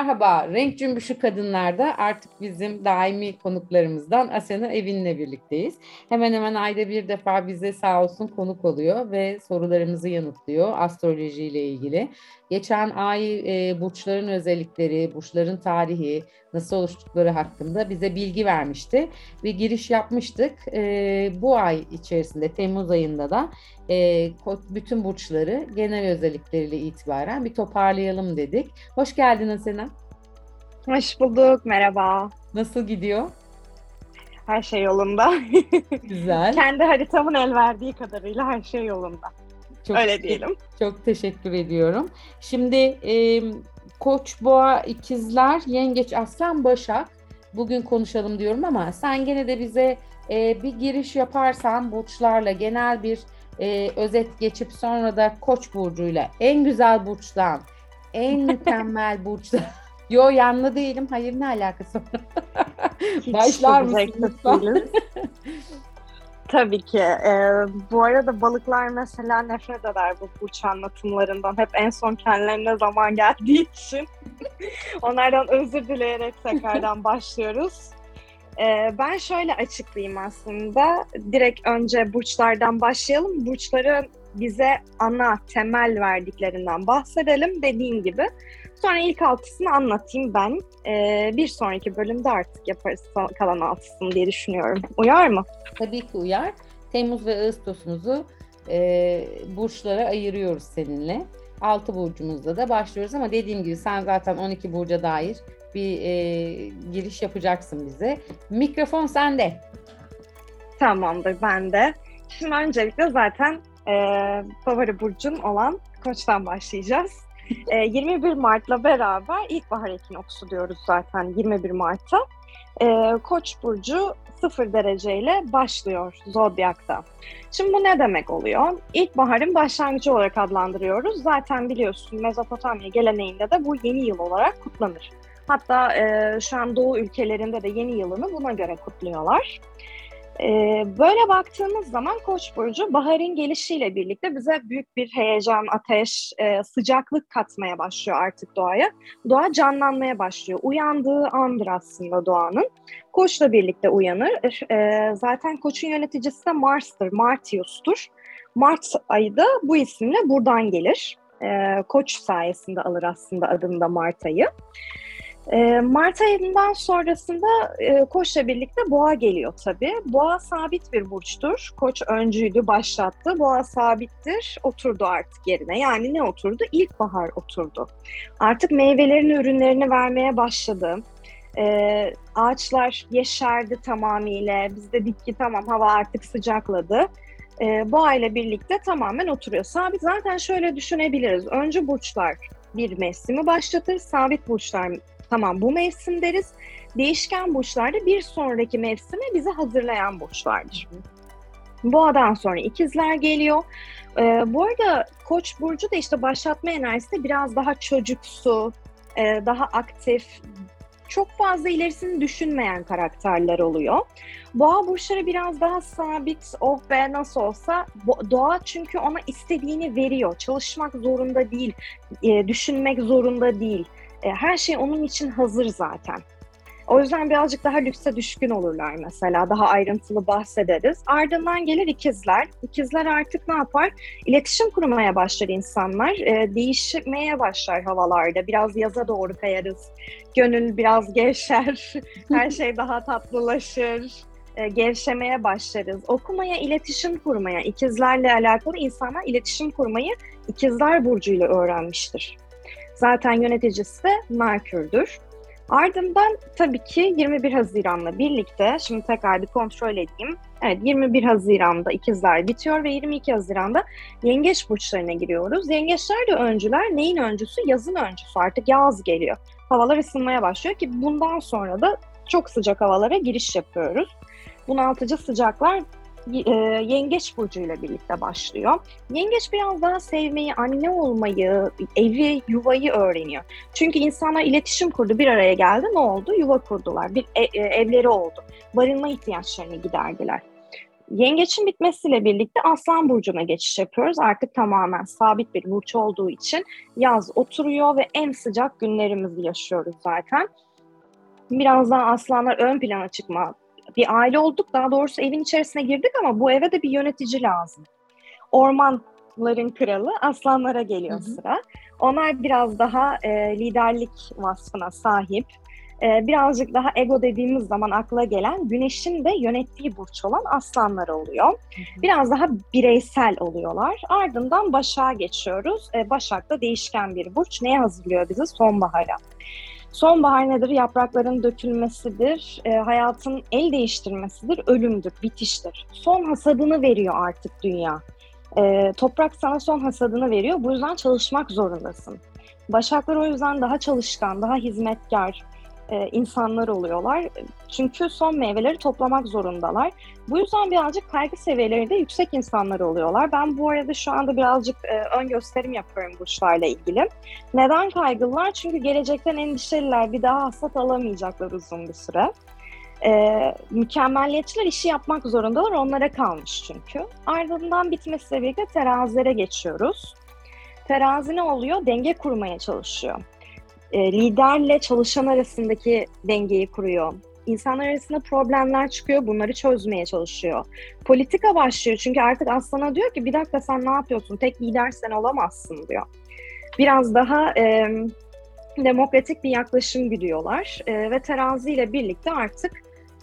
Merhaba, Renk Cümbüşü Kadınlar'da artık bizim daimi konuklarımızdan Asena Evin'le birlikteyiz. Hemen hemen ayda bir defa bize sağ olsun konuk oluyor ve sorularımızı yanıtlıyor astrolojiyle ilgili. Geçen ay e, burçların özellikleri, burçların tarihi, nasıl oluştukları hakkında bize bilgi vermişti. Bir giriş yapmıştık. E, bu ay içerisinde, Temmuz ayında da e, bütün burçları genel özellikleriyle itibaren bir toparlayalım dedik. Hoş geldin Asena. Hoş bulduk, merhaba. Nasıl gidiyor? Her şey yolunda. Güzel. Kendi haritamın el verdiği kadarıyla her şey yolunda. Çok Öyle diyelim. Çok teşekkür ediyorum. Şimdi e, Koç, Boğa, İkizler, Yengeç, Aslan, Başak. Bugün konuşalım diyorum ama sen gene de bize e, bir giriş yaparsan burçlarla genel bir e, özet geçip sonra da Koç burcuyla en güzel burçtan, en mükemmel burçtan. Yo yanlı değilim. Hayır ne alakası var? Başlar mısın Tabii ki. Ee, bu arada balıklar mesela nefret eder bu burç anlatımlarından. Hep en son kendilerine zaman geldiği için. Onlardan özür dileyerek tekrardan başlıyoruz. Ee, ben şöyle açıklayayım aslında. Direkt önce burçlardan başlayalım. Burçları bize ana, temel verdiklerinden bahsedelim dediğim gibi. Sonra ilk altısını anlatayım ben. Ee, bir sonraki bölümde artık yaparız kalan altısını diye düşünüyorum. Uyar mı? Tabii ki uyar. Temmuz ve Ağustos'umuzu e, burçlara ayırıyoruz seninle. Altı burcumuzda da başlıyoruz ama dediğim gibi sen zaten 12 burca dair bir e, giriş yapacaksın bize. Mikrofon sende. Tamamdır ben de. Şimdi öncelikle zaten e, favori burcun olan Koç'tan başlayacağız. e, 21 Mart'la beraber ilkbahar ekinoksu diyoruz zaten 21 Mart'ta. E, Koç burcu 0 dereceyle başlıyor zodyakta. Şimdi bu ne demek oluyor? İlkbaharın başlangıcı olarak adlandırıyoruz. Zaten biliyorsun Mezopotamya geleneğinde de bu yeni yıl olarak kutlanır. Hatta e, şu an Doğu ülkelerinde de yeni yılını buna göre kutluyorlar. E, böyle baktığımız zaman Koç burcu baharın gelişiyle birlikte bize büyük bir heyecan, ateş, e, sıcaklık katmaya başlıyor artık doğaya. Doğa canlanmaya başlıyor. Uyandığı andır aslında doğanın. Koç'la birlikte uyanır. E, zaten Koç'un yöneticisi de Mars'tır, Martius'tur. Mart ayı da bu isimle buradan gelir. E, Koç sayesinde alır aslında adını da Mart ayı. E, Mart ayından sonrasında e, Koç'la birlikte Boğa geliyor tabii. Boğa sabit bir burçtur. Koç öncüydü, başlattı. Boğa sabittir, oturdu artık yerine. Yani ne oturdu? İlkbahar oturdu. Artık meyvelerini, ürünlerini vermeye başladı. E, ağaçlar yeşerdi tamamıyla. Biz dedik ki tamam hava artık sıcakladı. E, boğa ile birlikte tamamen oturuyor. Sabit zaten şöyle düşünebiliriz. Önce burçlar bir mevsimi başlatır. Sabit burçlar Tamam bu mevsim deriz. Değişken burçlarda bir sonraki mevsime bizi hazırlayan burçlardır. Boğadan sonra ikizler geliyor. Ee, bu arada Koç burcu da işte başlatma enerjisi de biraz daha çocuksu, e, daha aktif, çok fazla ilerisini düşünmeyen karakterler oluyor. Boğa burçları biraz daha sabit, oh be nasıl olsa. Doğa çünkü ona istediğini veriyor. Çalışmak zorunda değil, e, düşünmek zorunda değil. E, her şey onun için hazır zaten. O yüzden birazcık daha lükse düşkün olurlar mesela. Daha ayrıntılı bahsederiz. Ardından gelir ikizler. İkizler artık ne yapar? İletişim kurmaya başlar insanlar. E, değişmeye başlar havalarda. Biraz yaza doğru kayarız. Gönül biraz gevşer. Her şey daha tatlılaşır. E, gevşemeye başlarız. Okumaya, iletişim kurmaya, ikizlerle alakalı insanlar iletişim kurmayı ikizler burcuyla öğrenmiştir. Zaten yöneticisi Merkür'dür. Ardından tabii ki 21 Haziran'la birlikte, şimdi tekrar bir kontrol edeyim. Evet 21 Haziran'da ikizler bitiyor ve 22 Haziran'da yengeç burçlarına giriyoruz. Yengeçler de öncüler. Neyin öncüsü? Yazın öncüsü. Artık yaz geliyor. Havalar ısınmaya başlıyor ki bundan sonra da çok sıcak havalara giriş yapıyoruz. Bunaltıcı sıcaklar e, Yengeç burcuyla birlikte başlıyor. Yengeç biraz daha sevmeyi, anne olmayı, evi, yuvayı öğreniyor. Çünkü insanlar iletişim kurdu, bir araya geldi. Ne oldu? Yuva kurdular. Bir e, e, evleri oldu. Barınma ihtiyaçlarını giderdiler. yengeçin bitmesiyle birlikte Aslan Burcu'na geçiş yapıyoruz. Artık tamamen sabit bir burç olduğu için yaz oturuyor ve en sıcak günlerimizi yaşıyoruz zaten. Biraz daha aslanlar ön plana çıkma. Bir aile olduk, daha doğrusu evin içerisine girdik ama bu eve de bir yönetici lazım. Ormanların kralı aslanlara geliyor Hı hı. sıra. Onlar biraz daha e, liderlik vasfına sahip. E, birazcık daha ego dediğimiz zaman akla gelen güneşin de yönettiği burç olan aslanlar oluyor. Biraz daha bireysel oluyorlar. Ardından Başak'a geçiyoruz. E, Başak da değişken bir burç. Neye hazırlıyor bizi? Sonbahara. Sonbahar nedir? Yaprakların dökülmesidir, e, hayatın el değiştirmesidir, ölümdür, bitiştir. Son hasadını veriyor artık dünya. E, toprak sana son hasadını veriyor. Bu yüzden çalışmak zorundasın. Başaklar o yüzden daha çalışkan, daha hizmetkar e, insanlar oluyorlar. Çünkü son meyveleri toplamak zorundalar. Bu yüzden birazcık kaygı seviyeleri de yüksek insanlar oluyorlar. Ben bu arada şu anda birazcık e, ön gösterim yapıyorum burçlarla ilgili. Neden kaygılılar? Çünkü gelecekten endişeliler. Bir daha hasat alamayacaklar uzun bir süre. Ee, mükemmelliyetçiler işi yapmak zorundalar. Onlara kalmış çünkü. Ardından bitmesiyle birlikte terazilere geçiyoruz. Terazi ne oluyor? Denge kurmaya çalışıyor. Ee, liderle çalışan arasındaki dengeyi kuruyor. İnsanlar arasında problemler çıkıyor, bunları çözmeye çalışıyor. Politika başlıyor çünkü artık Aslan'a diyor ki bir dakika sen ne yapıyorsun, tek lider sen olamazsın diyor. Biraz daha e, demokratik bir yaklaşım gidiyorlar e, ve terazi ile birlikte artık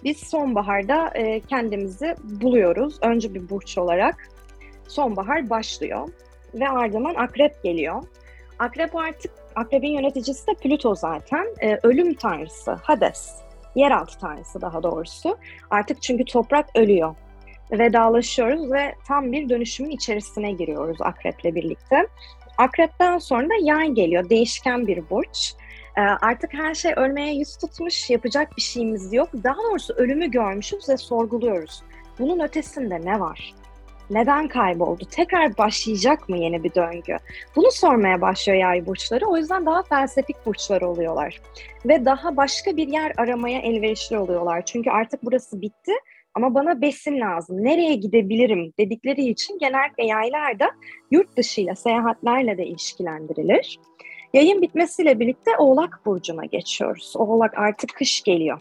biz sonbaharda e, kendimizi buluyoruz. Önce bir burç olarak sonbahar başlıyor ve ardından akrep geliyor. Akrep artık, akrebin yöneticisi de Plüto zaten. E, ölüm tanrısı, Hades. Yeraltı tanrısı daha doğrusu. Artık çünkü toprak ölüyor. Vedalaşıyoruz ve tam bir dönüşümün içerisine giriyoruz akreple birlikte. Akrepten sonra da yay geliyor. Değişken bir burç. Ee, artık her şey ölmeye yüz tutmuş, yapacak bir şeyimiz yok. Daha doğrusu ölümü görmüşüz ve sorguluyoruz. Bunun ötesinde ne var? Neden kayboldu? Tekrar başlayacak mı yeni bir döngü? Bunu sormaya başlıyor yay burçları. O yüzden daha felsefik burçlar oluyorlar. Ve daha başka bir yer aramaya elverişli oluyorlar. Çünkü artık burası bitti ama bana besin lazım. Nereye gidebilirim dedikleri için genellikle yaylar da yurt dışıyla, seyahatlerle de ilişkilendirilir. Yayın bitmesiyle birlikte Oğlak Burcu'na geçiyoruz. Oğlak artık kış geliyor.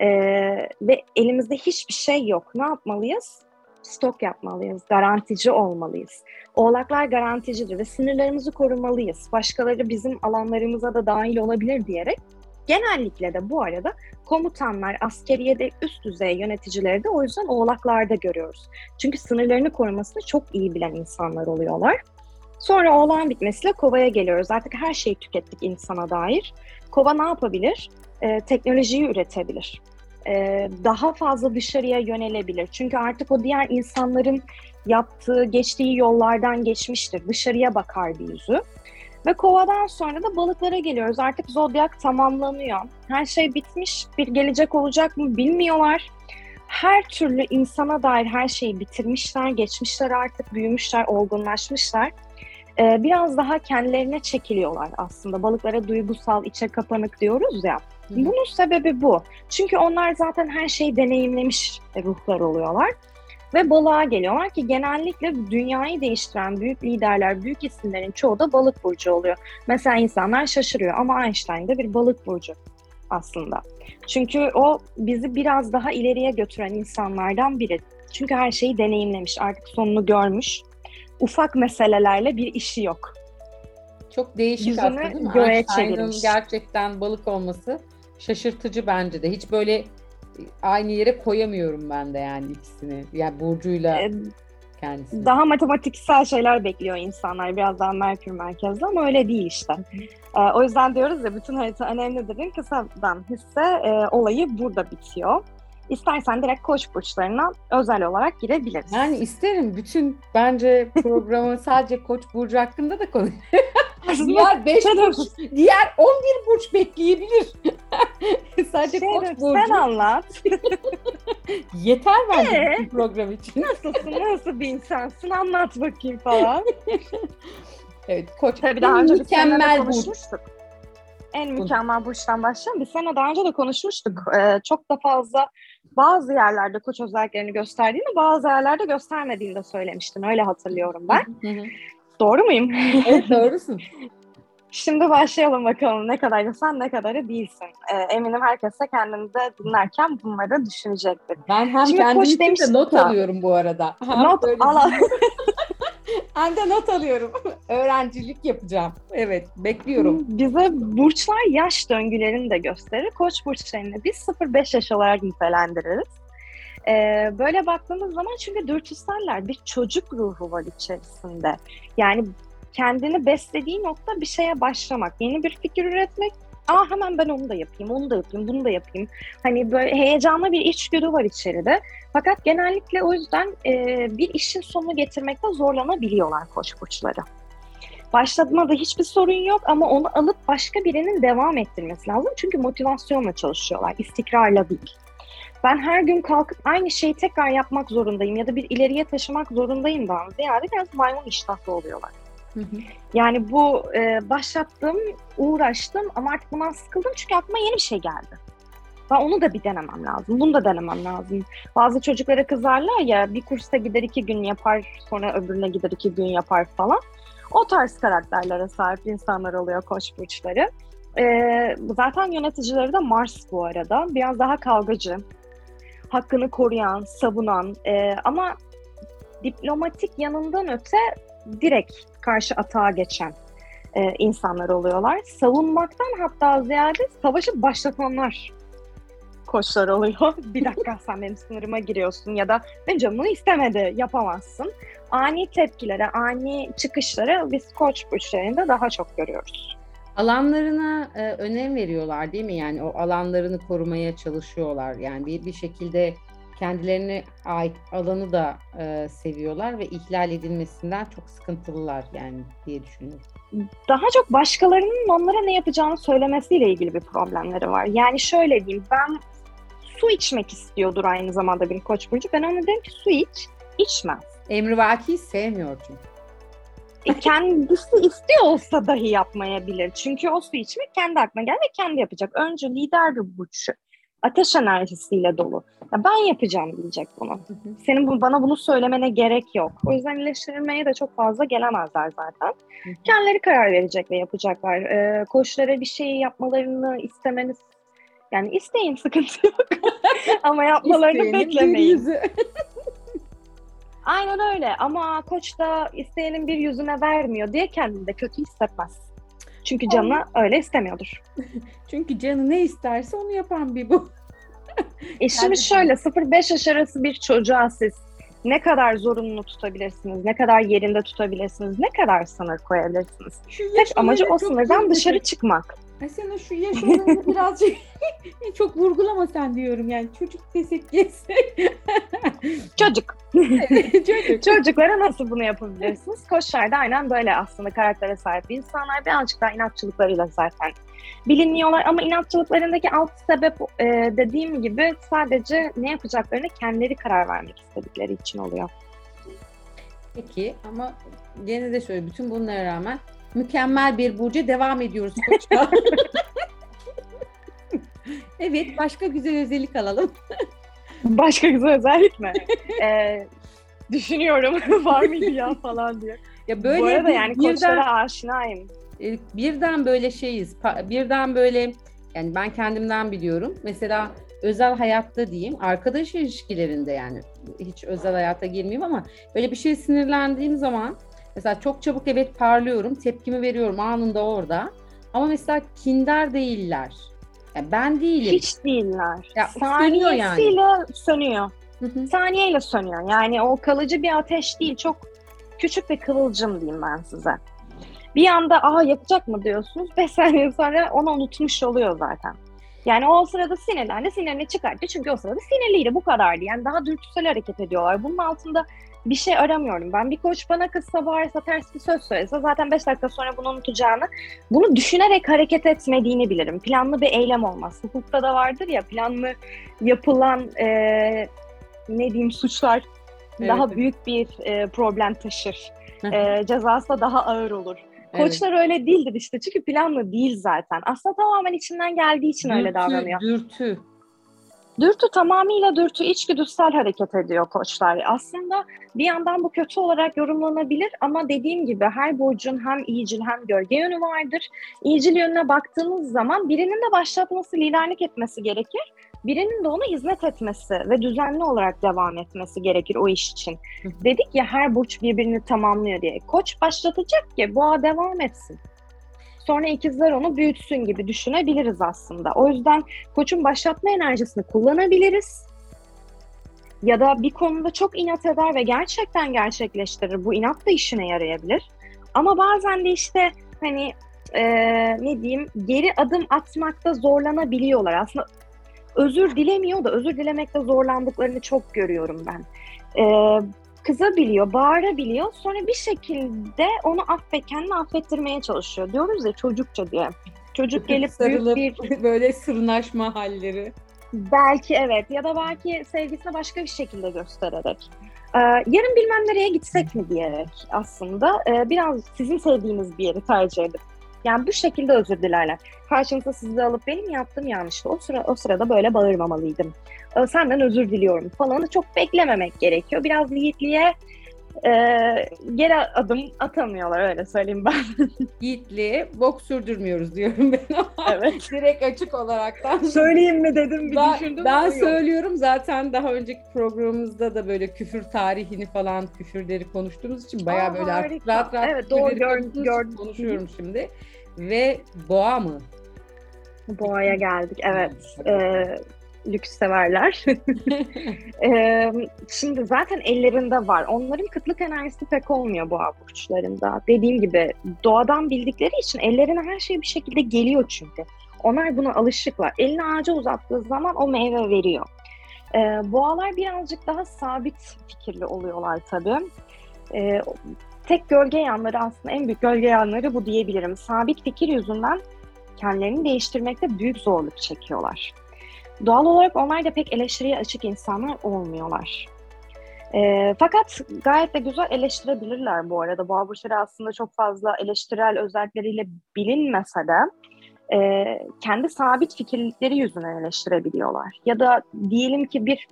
Ee, ve elimizde hiçbir şey yok. Ne yapmalıyız? Stok yapmalıyız, garantici olmalıyız. Oğlaklar garanticidir ve sınırlarımızı korumalıyız. Başkaları bizim alanlarımıza da dahil olabilir diyerek genellikle de bu arada komutanlar, askeriyede üst düzey yöneticileri de o yüzden oğlaklarda görüyoruz. Çünkü sınırlarını korumasını çok iyi bilen insanlar oluyorlar. Sonra oğlan bitmesiyle kovaya geliyoruz. Artık her şeyi tükettik insana dair. Kova ne yapabilir? Ee, teknolojiyi üretebilir. Ee, daha fazla dışarıya yönelebilir. Çünkü artık o diğer insanların yaptığı, geçtiği yollardan geçmiştir. Dışarıya bakar bir yüzü. Ve kovadan sonra da balıklara geliyoruz. Artık zodyak tamamlanıyor. Her şey bitmiş. Bir gelecek olacak mı bilmiyorlar. Her türlü insana dair her şeyi bitirmişler, geçmişler artık, büyümüşler, olgunlaşmışlar. Ee, biraz daha kendilerine çekiliyorlar aslında. Balıklara duygusal, içe kapanık diyoruz ya. Bunun sebebi bu. Çünkü onlar zaten her şeyi deneyimlemiş ruhlar oluyorlar. Ve balığa geliyorlar ki genellikle dünyayı değiştiren büyük liderler, büyük isimlerin çoğu da balık burcu oluyor. Mesela insanlar şaşırıyor ama Einstein de bir balık burcu aslında. Çünkü o bizi biraz daha ileriye götüren insanlardan biri. Çünkü her şeyi deneyimlemiş, artık sonunu görmüş. Ufak meselelerle bir işi yok. Çok değişik Yüzünü aslında değil mi? göğe Einstein'ın çevirmiş. gerçekten balık olması şaşırtıcı bence de. Hiç böyle aynı yere koyamıyorum ben de yani ikisini. Yani Burcu'yla Ee, kendisini. daha matematiksel şeyler bekliyor insanlar. Biraz daha Merkür merkezli ama öyle değil işte. Ee, o yüzden diyoruz ya bütün harita önemlidir'in kısadan hisse e, olayı burada bitiyor. İstersen direkt koç burçlarına özel olarak girebiliriz. Yani isterim bütün bence programı sadece Koç burcu hakkında da konuş. diğer 5 Şey burç, diğer 11 burç bekleyebilir. sadece Şey Koç burcu sen anlat. yeter bence Ee? bütün program için. Nasılsın, nasıl bir insansın anlat bakayım falan. Evet Koç Tabii daha önce mükemmel burç. En mükemmel burçtan başlayalım. Biz seninle daha önce de konuşmuştuk. Ee, çok da fazla bazı yerlerde koç özelliklerini gösterdiğini, bazı yerlerde göstermediğini de söylemiştin. Öyle hatırlıyorum ben. Doğru muyum? evet doğrusun. Şimdi başlayalım bakalım ne kadarı sen ne kadarı değilsin. Ee, eminim herkes de kendini de dinlerken bunları düşünecektir. Ben hem Şimdi kendim için de not alıyorum bu arada. Hem Not al de not alıyorum. Öğrencilik yapacağım. Evet bekliyorum. Bize burçlar yaş döngülerini de gösterir. Koç burçlarını biz 0-5 yaş olarak nitelendiririz. Ee, böyle baktığımız zaman çünkü dürtüseller bir çocuk ruhu var içerisinde. Yani kendini beslediği nokta bir şeye başlamak, yeni bir fikir üretmek. Aa hemen ben onu da yapayım, onu da yapayım, bunu da yapayım. Hani böyle heyecanlı bir içgüdü var içeride. Fakat genellikle o yüzden e, bir işin sonunu getirmekte zorlanabiliyorlar koç burçları. Başladığında hiçbir sorun yok ama onu alıp başka birinin devam ettirmesi lazım. Çünkü motivasyonla çalışıyorlar, istikrarla değil. Ben her gün kalkıp aynı şeyi tekrar yapmak zorundayım ya da bir ileriye taşımak zorundayım daha ziyade biraz maymun iştahlı oluyorlar. Yani bu e, başlattım, uğraştım ama artık bundan sıkıldım çünkü aklıma yeni bir şey geldi. Ben onu da bir denemem lazım, bunu da denemem lazım. Bazı çocuklara kızarlar ya bir kursa gider iki gün yapar, sonra öbürüne gider iki gün yapar falan. O tarz karakterlere sahip insanlar oluyor koç burçları. E, zaten yöneticileri de Mars bu arada. Biraz daha kavgacı, hakkını koruyan, savunan e, ama diplomatik yanından öte direkt karşı atağa geçen e, insanlar oluyorlar. Savunmaktan hatta ziyade savaşı başlatanlar koçlar oluyor. bir dakika sen benim sınırıma giriyorsun ya da benim canım bunu istemedi yapamazsın. Ani tepkilere, ani çıkışlara biz koç burçlarında daha çok görüyoruz. Alanlarına e, önem veriyorlar değil mi? Yani o alanlarını korumaya çalışıyorlar. Yani bir, bir şekilde kendilerine ait alanı da e, seviyorlar ve ihlal edilmesinden çok sıkıntılılar yani diye düşünüyorum. daha çok başkalarının onlara ne yapacağını söylemesiyle ilgili bir problemleri var. Yani şöyle diyeyim, ben su içmek istiyordur aynı zamanda bir koç burcu. Ben ona derim ki su iç, içmez. Emrivaki sevmiyor çünkü. E, kendisi istiyor olsa dahi yapmayabilir. Çünkü o su içmek kendi aklına gel ve kendi yapacak. Önce lider bir burç. Ateş enerjisiyle dolu. Ya ben yapacağım diyecek bunu. Senin bu, bana bunu söylemene gerek yok. O yüzden iyileştirilmeye de çok fazla gelemezler zaten. Hı. Kendileri karar verecek ve yapacaklar. Ee, koçlara bir şeyi yapmalarını istemeniz yani isteyin sıkıntı yok. Ama yapmalarını beklemeyin. Aynen öyle ama koç da isteyenin bir yüzüne vermiyor diye kendini de kötü hissetmez. Çünkü canı öyle istemiyordur. Çünkü canı ne isterse onu yapan bir bu. E şimdi şöyle 0-5 yaş arası bir çocuğa siz ne kadar zorunlu tutabilirsiniz, ne kadar yerinde tutabilirsiniz, ne kadar sınır koyabilirsiniz. Tek amacı o sınırdan dışarı çıkmak. Ay sen o şu yaş olayını birazcık çok vurgulama sen diyorum yani çocuk desek geçsek. Çocuk. çocuk. Çocuklara nasıl bunu yapabilirsiniz? Koçlar da aynen böyle aslında karaktere sahip insanlar. Birazcık daha inatçılıklarıyla zaten biliniyorlar. Ama inatçılıklarındaki alt sebep e, dediğim gibi sadece ne yapacaklarını kendileri karar vermek istedikleri için oluyor. Peki ama gene de şöyle bütün bunlara rağmen mükemmel bir burca devam ediyoruz koçlar. evet başka güzel özellik alalım. Başka güzel özellik mi? e, düşünüyorum var mıydı ya falan diye. Ya böyle Bu arada bir- yani birden, koçlara aşinayım. e, birden böyle şeyiz. Birden böyle yani ben kendimden biliyorum. Mesela özel hayatta diyeyim, arkadaş ilişkilerinde yani hiç özel hayata girmeyeyim ama böyle bir şey sinirlendiğim zaman mesela çok çabuk evet parlıyorum, tepkimi veriyorum anında orada. Ama mesela kinder değiller. Yani ben değilim. Hiç değiller. Ya, sönüyor yani. Saniyesiyle sönüyor. Hı hı. saniyeyle sönüyor. Yani o kalıcı bir ateş değil. Çok küçük bir kıvılcım diyeyim ben size. Bir anda aha yapacak mı diyorsunuz. 5 saniye sonra onu unutmuş oluyor zaten. Yani o sırada sinirlendi, sinirini çıkarttı. Çünkü o sırada sinirliydi, bu kadardı. Yani daha dürtüsel hareket ediyorlar. Bunun altında bir şey aramıyorum. Ben bir koç bana kızsa, bağırsa, ters bir söz söylese zaten 5 dakika sonra bunu unutacağını, bunu düşünerek hareket etmediğini bilirim. Planlı bir eylem olmaz. Hukukta da vardır ya planlı yapılan eee, ne diyeyim suçlar Evet, daha büyük bir e, problem taşır. E, cezası da daha ağır olur. Evet. Koçlar öyle değildir işte çünkü planlı değil zaten. Aslında tamamen içinden geldiği için öyle Dürtü, davranıyor. Dürtü. Dürtü tamamıyla dürtü içgüdüsel hareket ediyor koçlar. Aslında bir yandan bu kötü olarak yorumlanabilir ama dediğim gibi her burcun hem iyicil hem gölge yönü vardır. İyicil yönüne baktığınız zaman birinin de başlatması, liderlik etmesi gerekir. Birinin de ona hizmet etmesi ve düzenli olarak devam etmesi gerekir o iş için. Dedik ya her burç birbirini tamamlıyor diye. Koç başlatacak ki boğa devam etsin sonra ikizler onu büyütsün gibi düşünebiliriz aslında. O yüzden koçun başlatma enerjisini kullanabiliriz. Ya da bir konuda çok inat eder ve gerçekten gerçekleştirir. Bu inat da işine yarayabilir. Ama bazen de işte hani e, ne diyeyim geri adım atmakta zorlanabiliyorlar. Aslında özür dilemiyor da özür dilemekte zorlandıklarını çok görüyorum ben. E, kızabiliyor, bağırabiliyor. Sonra bir şekilde onu affet, kendini affettirmeye çalışıyor. Diyoruz ya çocukça diye. Çocuk gelip Sarılıp büyük bir böyle sırnaşma halleri. belki evet ya da belki sevgisini başka bir şekilde göstererek. Ee, yarın bilmem nereye gitsek mi diyerek aslında e, biraz sizin sevdiğiniz bir yeri tercih edip yani bu şekilde özür dilerler. Karşınıza sizi alıp benim yaptığım yanlıştı. O sıra o sırada böyle bağırmamalıydım. Ee, senden özür diliyorum falan çok beklememek gerekiyor. Biraz yiğitliğe e, geri adım atamıyorlar öyle söyleyeyim ben. Yiğitliğe bok sürdürmüyoruz diyorum ben ama evet. direkt açık olaraktan. Söyleyeyim mi dedim bir ben, düşündüm. ben söylüyorum zaten daha önceki programımızda da böyle küfür tarihini falan küfürleri konuştuğumuz için bayağı Aa, böyle artık rahat rahat Evet, doğru, küfürleri gör- konuştuğumuz için gördüm. konuşuyorum şimdi. Ve boğa mı? Boğa'ya geldik evet. Ee, lüks severler. Ee, şimdi zaten ellerinde var. Onların kıtlık enerjisi pek olmuyor boğa burçlarında. Dediğim gibi doğadan bildikleri için ellerine her şey bir şekilde geliyor çünkü. Onlar buna alışıklar. Elini ağaca uzattığı zaman o meyve veriyor. Ee, boğalar birazcık daha sabit fikirli oluyorlar tabii. Ee, tek gölge yanları aslında en büyük gölge yanları bu diyebilirim. Sabit fikir yüzünden kendilerini değiştirmekte büyük zorluk çekiyorlar. Doğal olarak onlar da pek eleştiriye açık insanlar olmuyorlar. Ee, fakat gayet de güzel eleştirebilirler bu arada. Boğa burçları aslında çok fazla eleştirel özellikleriyle bilinmese de e, kendi sabit fikirleri yüzünden eleştirebiliyorlar. Ya da diyelim ki bir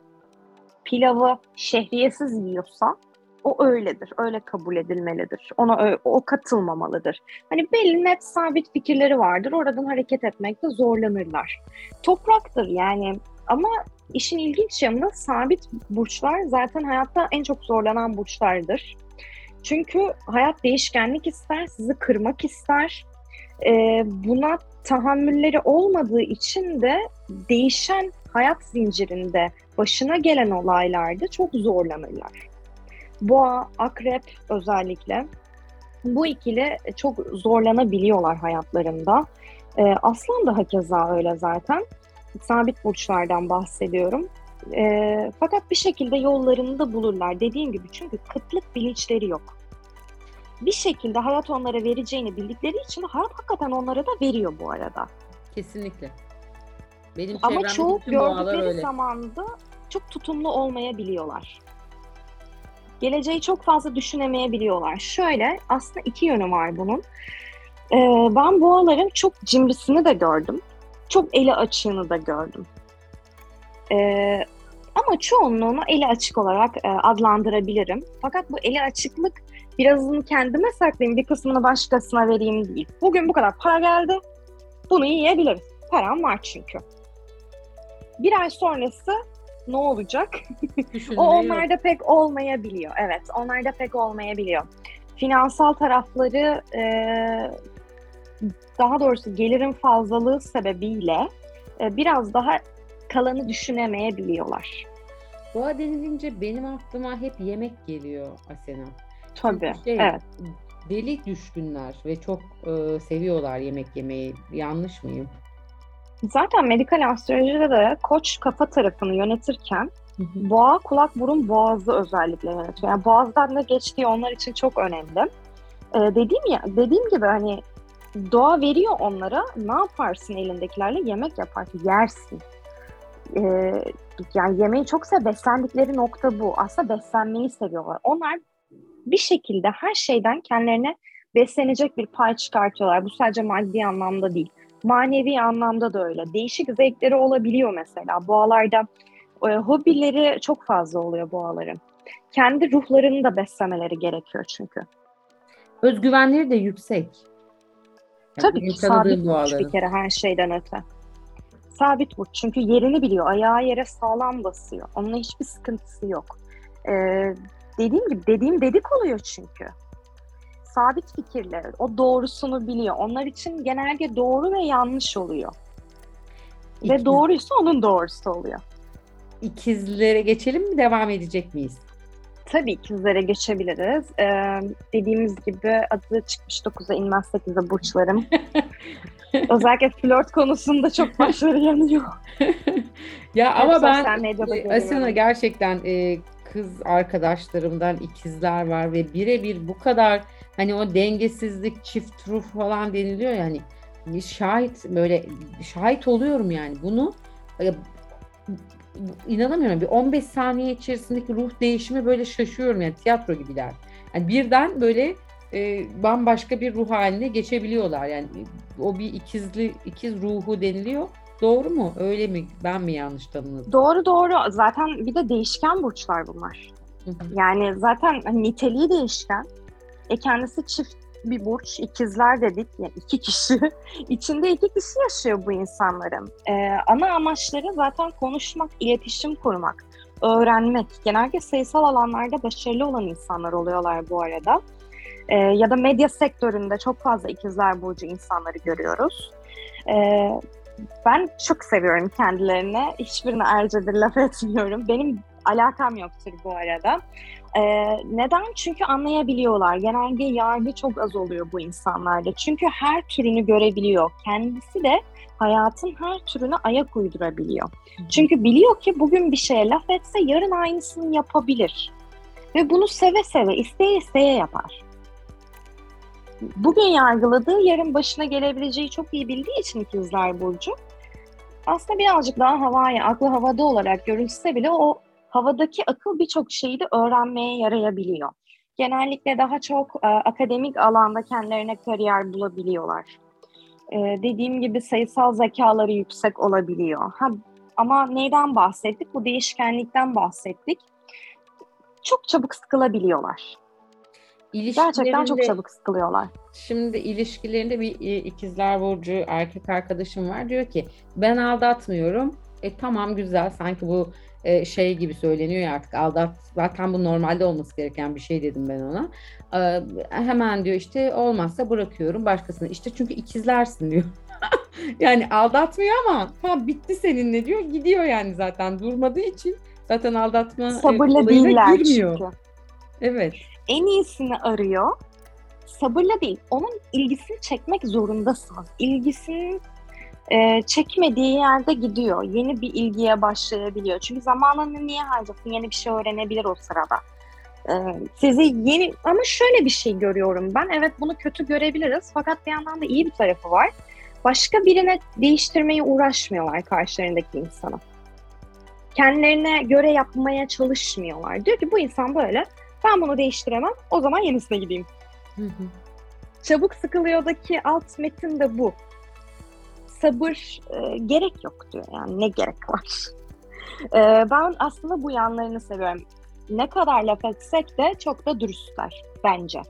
pilavı şehriyesiz yiyorsa o öyledir, öyle kabul edilmelidir. Ona o katılmamalıdır. Hani belli net sabit fikirleri vardır. Oradan hareket etmekte zorlanırlar. Topraktır yani ama işin ilginç yanı sabit burçlar zaten hayatta en çok zorlanan burçlardır. Çünkü hayat değişkenlik ister, sizi kırmak ister. Ee, buna tahammülleri olmadığı için de değişen hayat zincirinde başına gelen olaylarda çok zorlanırlar. Boğa, akrep özellikle bu ikili çok zorlanabiliyorlar hayatlarında. Ee, Aslan da hakeza öyle zaten. Sabit burçlardan bahsediyorum. Ee, fakat bir şekilde yollarını da bulurlar. Dediğim gibi çünkü kıtlık bilinçleri yok. Bir şekilde hayat onlara vereceğini bildikleri için hayat hakikaten onlara da veriyor bu arada. Kesinlikle. Benim Ama çoğu gördükleri öyle. zaman da çok tutumlu olmayabiliyorlar. Geleceği çok fazla düşünemeyebiliyorlar. Şöyle aslında iki yönü var bunun. Ee, ben boğaların çok cimrisini de gördüm. Çok eli açığını da gördüm. Ee, ama çoğunluğunu eli açık olarak e, adlandırabilirim. Fakat bu eli açıklık birazını kendime saklayayım, bir kısmını başkasına vereyim değil. Bugün bu kadar para geldi, bunu yiyebiliriz. Param var çünkü. Bir ay sonrası ne olacak? O yok. onlarda pek olmayabiliyor. Evet, onlarda pek olmayabiliyor. Finansal tarafları e, daha doğrusu gelirin fazlalığı sebebiyle e, biraz daha kalanı düşünemeyebiliyorlar. Boğa denilince benim aklıma hep yemek geliyor Asena. Tabii, Şey, evet. Deli düşkünler ve çok e, seviyorlar yemek yemeyi. Yanlış mıyım? Zaten medikal astrolojide de koç kafa tarafını yönetirken boğa kulak burun boğazı özellikle yönetiyor. Yani boğazdan da geçtiği onlar için çok önemli. Ee, dediğim ya dediğim gibi hani doğa veriyor onlara ne yaparsın elindekilerle yemek yaparsın yersin. Ee, yani yemeği çok sev beslendikleri nokta bu. Aslında beslenmeyi seviyorlar. Onlar bir şekilde her şeyden kendilerine beslenecek bir pay çıkartıyorlar. Bu sadece maddi anlamda değil. Manevi anlamda da öyle. Değişik zevkleri olabiliyor mesela. Boğalarda e, hobileri çok fazla oluyor boğaların. Kendi ruhlarını da beslemeleri gerekiyor çünkü. Özgüvenleri de yüksek. Yani Tabii ki sabit burç bir kere her şeyden öte. Sabit burç çünkü yerini biliyor. Ayağı yere sağlam basıyor. Onunla hiçbir sıkıntısı yok. Ee, dediğim gibi dediğim dedik oluyor çünkü. Sabit fikirli. O doğrusunu biliyor. Onlar için genelde doğru ve yanlış oluyor. Ve İkiz- doğruysa onun doğrusu oluyor. İkizlere geçelim mi? Devam edecek miyiz? Tabii ikizlere geçebiliriz. Ee, dediğimiz gibi adı çıkmış 9'a inmez 8'e burçlarım. Özellikle flört konusunda çok başarı yanıyor. ya ama ben e. Asena gerçekten e, kız arkadaşlarımdan ikizler var ve birebir bu kadar hani o dengesizlik, çift ruh falan deniliyor yani şahit böyle şahit oluyorum yani bunu e, inanamıyorum bir 15 saniye içerisindeki ruh değişimi böyle şaşıyorum yani tiyatro gibiler. Yani birden böyle e, bambaşka bir ruh haline geçebiliyorlar. Yani o bir ikizli ikiz ruhu deniliyor. Doğru mu? Öyle mi? Ben mi yanlış tanımladım? Doğru doğru. Zaten bir de değişken burçlar bunlar. Hı hı. Yani zaten hani niteliği değişken. E kendisi çift bir burç, ikizler dedik. Yani iki kişi. İçinde iki kişi yaşıyor bu insanların. E, ana amaçları zaten konuşmak, iletişim kurmak, öğrenmek. Genelde sayısal alanlarda başarılı olan insanlar oluyorlar bu arada. E, ya da medya sektöründe çok fazla ikizler burcu insanları görüyoruz. E, ben çok seviyorum kendilerini. Hiçbirine ayrıca bir laf etmiyorum. Benim alakam yoktur bu arada. Ee, neden? Çünkü anlayabiliyorlar. Genelde yargı çok az oluyor bu insanlarda. Çünkü her türünü görebiliyor. Kendisi de hayatın her türüne ayak uydurabiliyor. Çünkü biliyor ki bugün bir şeye laf etse yarın aynısını yapabilir. Ve bunu seve seve, isteye isteye yapar. Bugün yargıladığı yarın başına gelebileceği çok iyi bildiği için ikizler Burcu aslında birazcık daha havaya, aklı havada olarak görülse bile o havadaki akıl birçok şeyi de öğrenmeye yarayabiliyor. Genellikle daha çok e, akademik alanda kendilerine kariyer bulabiliyorlar. E, dediğim gibi sayısal zekaları yüksek olabiliyor. Ha, ama neyden bahsettik? Bu değişkenlikten bahsettik. Çok çabuk sıkılabiliyorlar. Gerçekten çok çabuk sıkılıyorlar. Şimdi ilişkilerinde bir e, ikizler burcu erkek arkadaşım var diyor ki ben aldatmıyorum. E tamam güzel sanki bu e, şey gibi söyleniyor ya artık aldat zaten bu normalde olması gereken bir şey dedim ben ona. E, hemen diyor işte olmazsa bırakıyorum başkasına. İşte çünkü ikizlersin diyor. yani aldatmıyor ama ha bitti seninle diyor gidiyor yani zaten durmadığı için zaten aldatma e, Sabırlı olayına değiller girmiyor. çünkü. Evet. en iyisini arıyor. Sabırla değil, onun ilgisini çekmek zorundasınız. İlgisini e, çekmediği yerde gidiyor. Yeni bir ilgiye başlayabiliyor. Çünkü zamanını niye harcasın? Yeni bir şey öğrenebilir o sırada. E, sizi yeni ama şöyle bir şey görüyorum ben. Evet bunu kötü görebiliriz fakat bir yandan da iyi bir tarafı var. Başka birine değiştirmeye uğraşmıyorlar karşılarındaki insanı. Kendilerine göre yapmaya çalışmıyorlar. Diyor ki bu insan böyle. Ben bunu değiştiremem. O zaman yenisine gideyim. Hı hı. Çabuk sıkılıyordaki alt metin de bu. Sabır e, gerek yok diyor. Yani ne gerek var? E, ben aslında bu yanlarını seviyorum. Ne kadar laf etsek de çok da dürüstler bence.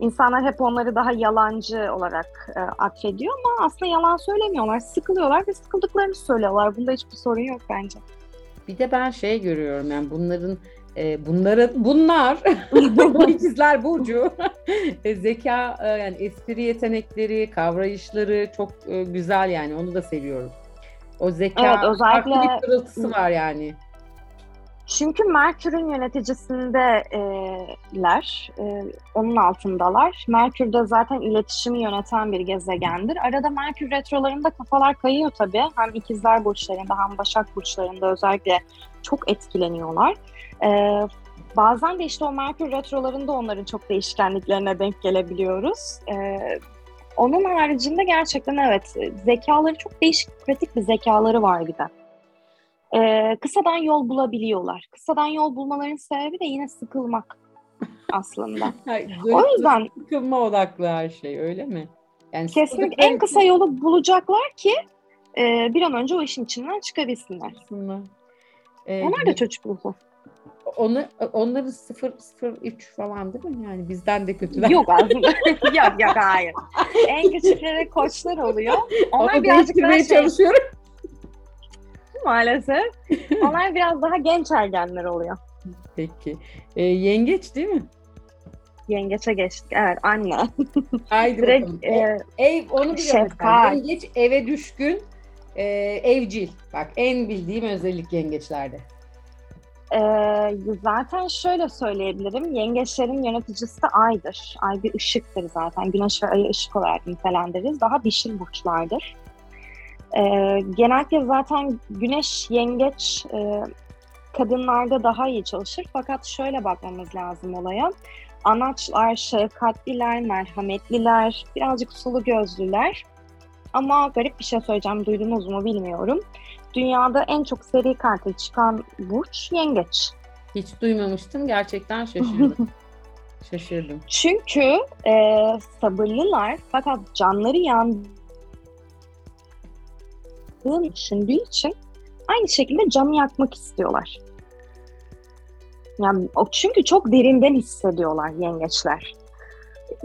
İnsanlar hep onları daha yalancı olarak e, atfediyor ama aslında yalan söylemiyorlar. Sıkılıyorlar ve sıkıldıklarını söylüyorlar. Bunda hiçbir sorun yok bence. Bir de ben şey görüyorum yani bunların e, bunların bunlar bu ikizler burcu e, zeka e, yani espri yetenekleri, kavrayışları çok e, güzel yani onu da seviyorum. O zeka Evet, özellikle- farklı bir var yani. Çünkü Merkür'ün yöneticindeler, e, onun altındalar. Merkür de zaten iletişimi yöneten bir gezegendir. Arada Merkür retrolarında kafalar kayıyor tabii. Hem ikizler burçlarında hem başak burçlarında özellikle çok etkileniyorlar. E, bazen de işte o Merkür retrolarında onların çok değişkenliklerine denk gelebiliyoruz. E, onun haricinde gerçekten evet zekaları çok değişik, pratik bir zekaları var bir de. Ee, kısadan yol bulabiliyorlar. Kısadan yol bulmaların sebebi de yine sıkılmak aslında. O yüzden sıkılma odaklı her şey öyle mi? Yani Kesinlikle en kısa yolu bulacaklar ki e, bir an önce o işin içinden çıkabilsinler. aslında. Ee, Onlar da çocuk ruhu. onu, onların 0 0 3 falan değil mi? Yani bizden de kötüler. Yok aslında. yok yok hayır. En küçükleri koçlar oluyor. Onlar Onu birazcık daha şey, çalışıyorum. Maalesef. Onlar biraz daha genç ergenler oluyor. Peki. Ee, yengeç değil mi? Yengeçe geçtik. Evet anne. Haydi Direkt bakalım. e, Ev onu biliyorum. Şefkat. Yengeç eve düşkün, e, evcil. Bak en bildiğim özellik yengeçlerde. e, zaten şöyle söyleyebilirim. Yengeçlerin yöneticisi de aydır. Ay bir ışıktır zaten. Güneş ve ayı ışık olarak nitelendiririz. Daha dişil burçlardır. E, genellikle zaten güneş yengeç e, kadınlarda daha iyi çalışır. Fakat şöyle bakmamız lazım olaya. Anaçlar, şefkatliler, merhametliler, birazcık sulu gözlüler. Ama garip bir şey söyleyeceğim, duydunuz mu bilmiyorum. Dünyada en çok seri katil çıkan burç yengeç. Hiç duymamıştım. Gerçekten şaşırdım. Şaşırdım. Çünkü e, sabırlılar fakat canları yandığını düşündüğü için aynı şekilde canı yakmak istiyorlar. Yani o çünkü çok derinden hissediyorlar yengeçler.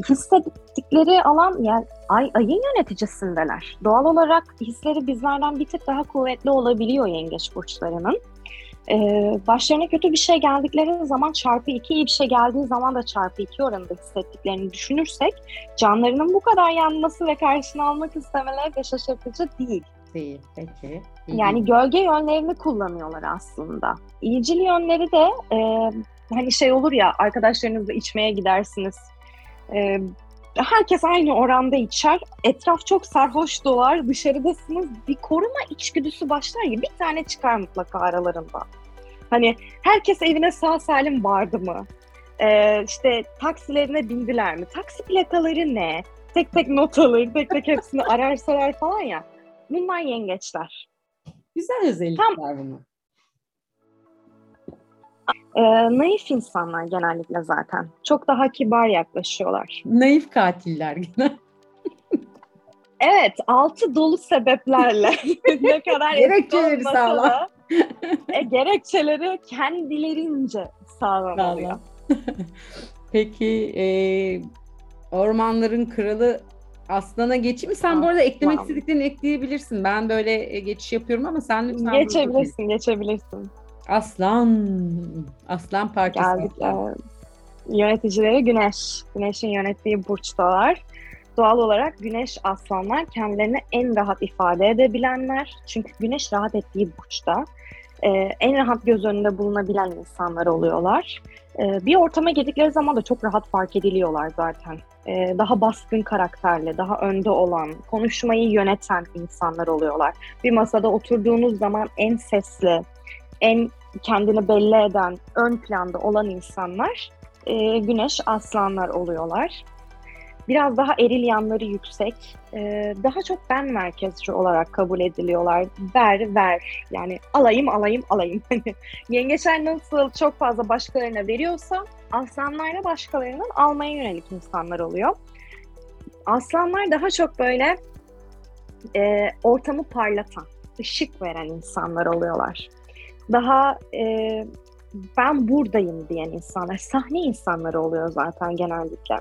Hissettikleri alan yani ay, ayın yöneticisindeler. Doğal olarak hisleri bizlerden bir tık daha kuvvetli olabiliyor yengeç burçlarının. Ee, başlarına kötü bir şey geldikleri zaman çarpı 2, iyi bir şey geldiği zaman da çarpı 2 oranında hissettiklerini düşünürsek canlarının bu kadar yanması ve karşına almak istemeleri de şaşırtıcı değil. Değil. Peki. Yani gölge yönlerini kullanıyorlar aslında. İyicil yönleri de e, hani şey olur ya arkadaşlarınızla içmeye gidersiniz. E, herkes aynı oranda içer. Etraf çok sarhoş dolar. Dışarıdasınız. Bir koruma içgüdüsü başlar ya. Bir tane çıkar mutlaka aralarında. Hani herkes evine sağ salim vardı mı? E, işte taksilerine bindiler mi? Taksi plakaları ne? Tek tek not alır, tek tek hepsini arar sorar falan ya. Bunlar yengeçler. Güzel özellikler bunlar. E, naif insanlar genellikle zaten. Çok daha kibar yaklaşıyorlar. Naif katiller gene. Evet, altı dolu sebeplerle ne kadar Gerekçeleri sağlam. da, e, gerekçeleri kendilerince sağlam oluyor. Sağlam. Peki e, ormanların kralı Aslan'a geçeyim mi? Sen bu arada eklemek istediklerini ekleyebilirsin. Ben böyle e, geçiş yapıyorum ama sen lütfen. Geçebilirsin, geçebilirsin. Aslan. Aslan parçası. Geldik. aslan. e, yöneticileri Güneş. Güneş'in yönettiği burçtalar. Doğal olarak Güneş aslanlar kendilerini en rahat ifade edebilenler. Çünkü Güneş rahat ettiği burçta. e, en rahat göz önünde bulunabilen insanlar oluyorlar. E, bir ortama girdikleri zaman da çok rahat fark ediliyorlar zaten. E, daha baskın karakterli, daha önde olan, konuşmayı yöneten insanlar oluyorlar. Bir masada oturduğunuz zaman en sesli, en kendini belli eden, ön planda olan insanlar e, güneş aslanlar oluyorlar. Biraz daha eril yanları yüksek, e, daha çok ben merkezci olarak kabul ediliyorlar. Ver, ver. Yani alayım, alayım, alayım. Yengeçler nasıl çok fazla başkalarına veriyorsa aslanlar da başkalarından almaya yönelik insanlar oluyor. Aslanlar daha çok böyle e, ortamı parlatan, ışık veren insanlar oluyorlar daha e, ben buradayım diyen insanlar, sahne insanları oluyor zaten genellikle.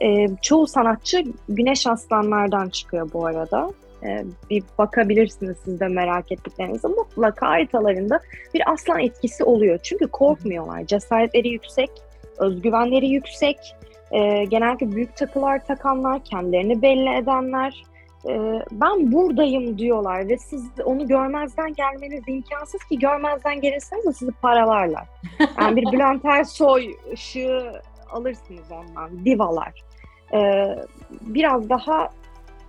E, çoğu sanatçı güneş aslanlardan çıkıyor bu arada. E, bir bakabilirsiniz siz de merak ettiklerinizi. Mutlaka haritalarında bir aslan etkisi oluyor. Çünkü korkmuyorlar. Cesaretleri yüksek, özgüvenleri yüksek. E, genellikle büyük takılar takanlar, kendilerini belli edenler, ben buradayım diyorlar ve siz onu görmezden gelmeniz imkansız ki görmezden gelirseniz de sizi paralarlar. Yani bir Bülent Ersoy ışığı alırsınız ondan, divalar. E, biraz daha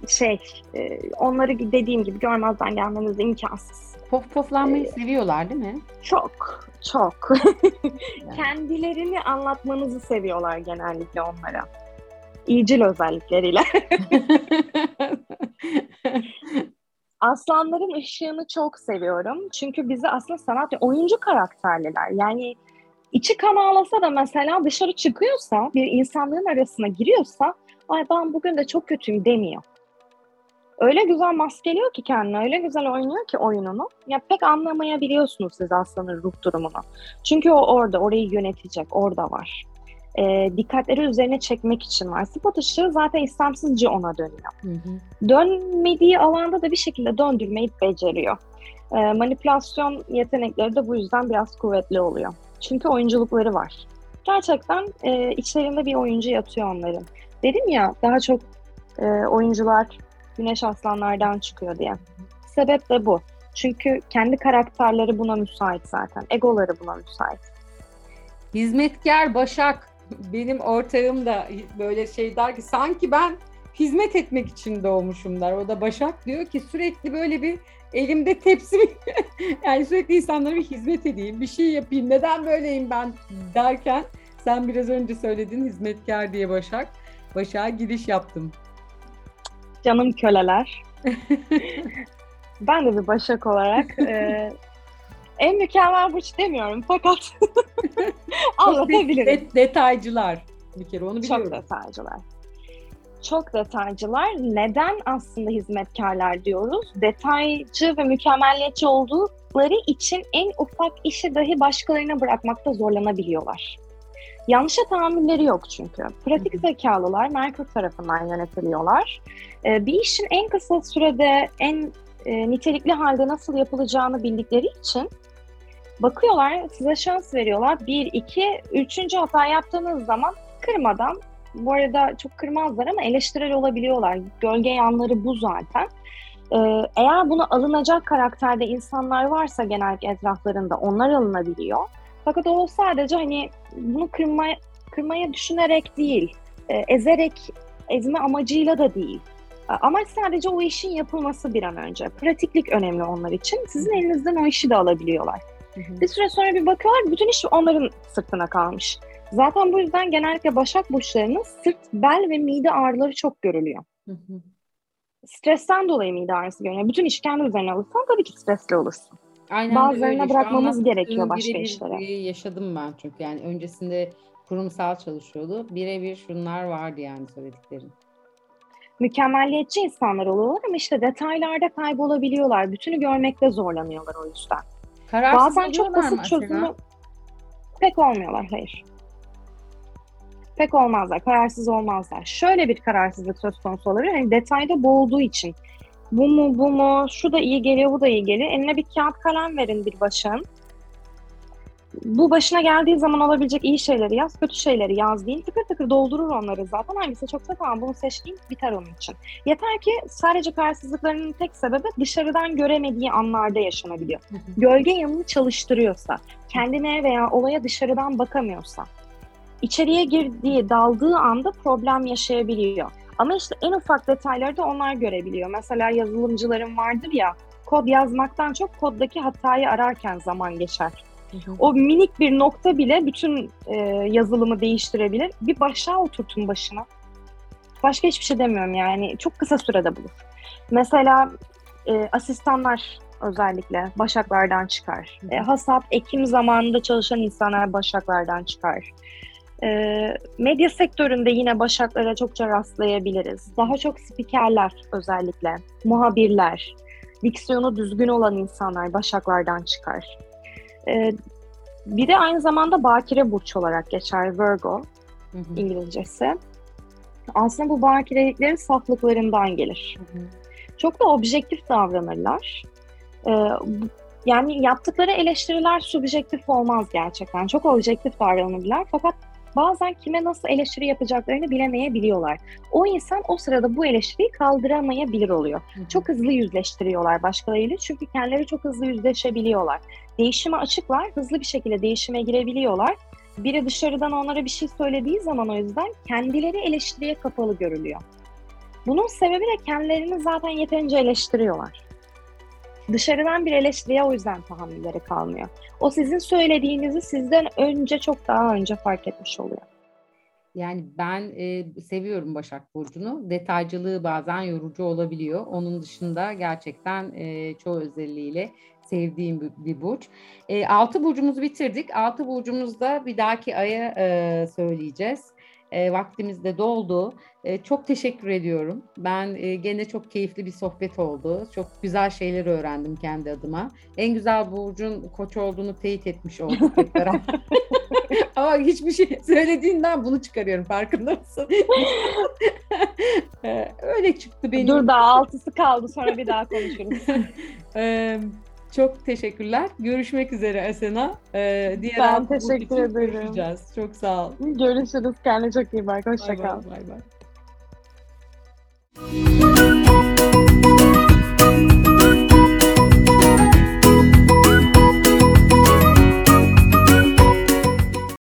şey, e, onları dediğim gibi görmezden gelmeniz imkansız. Pof poflanmayı seviyorlar değil mi? Çok, çok. Kendilerini anlatmanızı seviyorlar genellikle onlara. İyicil özellikleriyle. Aslanların ışığını çok seviyorum. Çünkü bizi aslında sanat oyuncu karakterliler. Yani içi kan ağlasa da mesela dışarı çıkıyorsa, bir insanlığın arasına giriyorsa, ay ben bugün de çok kötüyüm demiyor. Öyle güzel maskeliyor ki kendini, öyle güzel oynuyor ki oyununu. Ya pek anlamayabiliyorsunuz siz aslanın ruh durumunu. Çünkü o orada, orayı yönetecek, orada var. Ee, dikkatleri üzerine çekmek için var. Sıfat ışığı zaten istemsizce ona dönüyor. Hı hı. Dönmediği alanda da bir şekilde döndürmeyi beceriyor. Ee, manipülasyon yetenekleri de bu yüzden biraz kuvvetli oluyor. Çünkü oyunculukları var. Gerçekten e, içlerinde bir oyuncu yatıyor onların. Dedim ya daha çok e, oyuncular güneş aslanlardan çıkıyor diye. Sebep de bu. Çünkü kendi karakterleri buna müsait zaten. Egoları buna müsait. Hizmetkar Başak benim ortağım da böyle şey der ki sanki ben hizmet etmek için doğmuşum der. O da Başak diyor ki sürekli böyle bir elimde tepsi yani sürekli insanlara bir hizmet edeyim, bir şey yapayım. Neden böyleyim ben derken sen biraz önce söyledin hizmetkar diye Başak. Başak'a giriş yaptım. Canım köleler. ben de bir başak olarak e, en mükemmel burç demiyorum fakat anlatabilirim. Det- detaycılar bir kere onu Çok biliyorum. detaycılar. Çok detaycılar. Neden aslında hizmetkarlar diyoruz? Detaycı ve mükemmeliyetçi oldukları için en ufak işi dahi başkalarına bırakmakta zorlanabiliyorlar. Yanlışa tahammülleri yok çünkü. Pratik zekalılar Merkür tarafından yönetiliyorlar. Ee, bir işin en kısa sürede en e, nitelikli halde nasıl yapılacağını bildikleri için bakıyorlar, size şans veriyorlar. Bir, iki, üçüncü hata yaptığınız zaman kırmadan, bu arada çok kırmazlar ama eleştirel olabiliyorlar. Gölge yanları bu zaten. Ee, eğer bunu alınacak karakterde insanlar varsa genellikle etraflarında onlar alınabiliyor. Fakat o sadece hani bunu kırmaya, kırmaya düşünerek değil, e, ezerek, ezme amacıyla da değil. Amaç sadece o işin yapılması bir an önce. Pratiklik önemli onlar için. Sizin elinizden o işi de alabiliyorlar. Hı hı. Bir süre sonra bir bakıyorlar bütün iş onların sırtına kalmış. Zaten bu yüzden genellikle başak burçlarının sırt, bel ve mide ağrıları çok görülüyor. Hı hı. Stresten dolayı mide ağrısı görünüyor. Bütün işi kendi üzerine alırsan tabii ki stresli olursun. Aynen Bazılarına bırakmamız gerekiyor başka işlere. yaşadım ben çünkü yani öncesinde kurumsal çalışıyordu. Birebir şunlar vardı yani söylediklerin. Mükemmelliyetçi insanlar oluyorlar ama işte detaylarda kaybolabiliyorlar. Bütünü görmekte zorlanıyorlar o yüzden. Kararsız Bazen çok basit çözümü pek olmuyorlar. Hayır. Pek olmazlar. Kararsız olmazlar. Şöyle bir kararsızlık söz konusu olabilir. Hani detayda boğulduğu için. Bu mu bu mu şu da iyi geliyor bu da iyi geliyor. Eline bir kağıt kalem verin bir başın. Bu başına geldiği zaman olabilecek iyi şeyleri yaz, kötü şeyleri yaz deyin. Tıkır tıkır doldurur onları zaten. Hangisi çoksa tamam bunu seçtiğin biter onun için. Yeter ki sadece kararsızlıklarının tek sebebi dışarıdan göremediği anlarda yaşanabiliyor gölge yanını çalıştırıyorsa, kendine veya olaya dışarıdan bakamıyorsa, içeriye girdiği, daldığı anda problem yaşayabiliyor. Ama işte en ufak detayları da onlar görebiliyor. Mesela yazılımcıların vardır ya, kod yazmaktan çok koddaki hatayı ararken zaman geçer. O minik bir nokta bile bütün e, yazılımı değiştirebilir. Bir başa oturtun başına. Başka hiçbir şey demiyorum yani. Çok kısa sürede bulur. Mesela e, asistanlar özellikle başaklardan çıkar. E, hasat, ekim zamanında çalışan insanlar başaklardan çıkar. E, medya sektöründe yine başaklara çokça rastlayabiliriz. Daha çok spikerler özellikle, muhabirler, diksiyonu düzgün olan insanlar başaklardan çıkar. E, bir de aynı zamanda bakire burç olarak geçer Virgo Hı hı. İngilizcesi. Aslında bu bakireliklerin saflıklarından gelir. Hı hı. Çok da objektif davranırlar. Ee, yani yaptıkları eleştiriler subjektif olmaz gerçekten. Çok objektif davranırlar fakat bazen kime nasıl eleştiri yapacaklarını bilemeyebiliyorlar. O insan o sırada bu eleştiriyi kaldıramayabilir oluyor. Çok hızlı yüzleştiriyorlar başkalarıyla çünkü kendileri çok hızlı yüzleşebiliyorlar. Değişime açıklar, hızlı bir şekilde değişime girebiliyorlar. Biri dışarıdan onlara bir şey söylediği zaman o yüzden kendileri eleştiriye kapalı görülüyor. Bunun sebebi de kendilerini zaten yeterince eleştiriyorlar. Dışarıdan bir eleştiriye o yüzden tahammülleri kalmıyor. O sizin söylediğinizi sizden önce çok daha önce fark etmiş oluyor. Yani ben e, seviyorum Başak Burcu'nu. Detaycılığı bazen yorucu olabiliyor. Onun dışında gerçekten e, çoğu özelliğiyle sevdiğim bir, bir burç. E, altı burcumuzu bitirdik. Altı burcumuzda bir dahaki aya e, söyleyeceğiz. E, vaktimiz de doldu. Çok teşekkür ediyorum. Ben gene çok keyifli bir sohbet oldu. Çok güzel şeyler öğrendim kendi adıma. En güzel burcun koç olduğunu teyit etmiş olduk hep beraber. Ama hiçbir şey söylediğinden bunu çıkarıyorum farkında mısın? Öyle çıktı benim. Dur daha altısı kaldı sonra bir daha konuşuruz. Çok teşekkürler. Görüşmek üzere Asena. Ee, diğer Ben teşekkür ederim. Görüşeceğiz. Çok sağ ol. Görüşürüz. Kendine çok iyi bak. Hoşça Bay bay. Música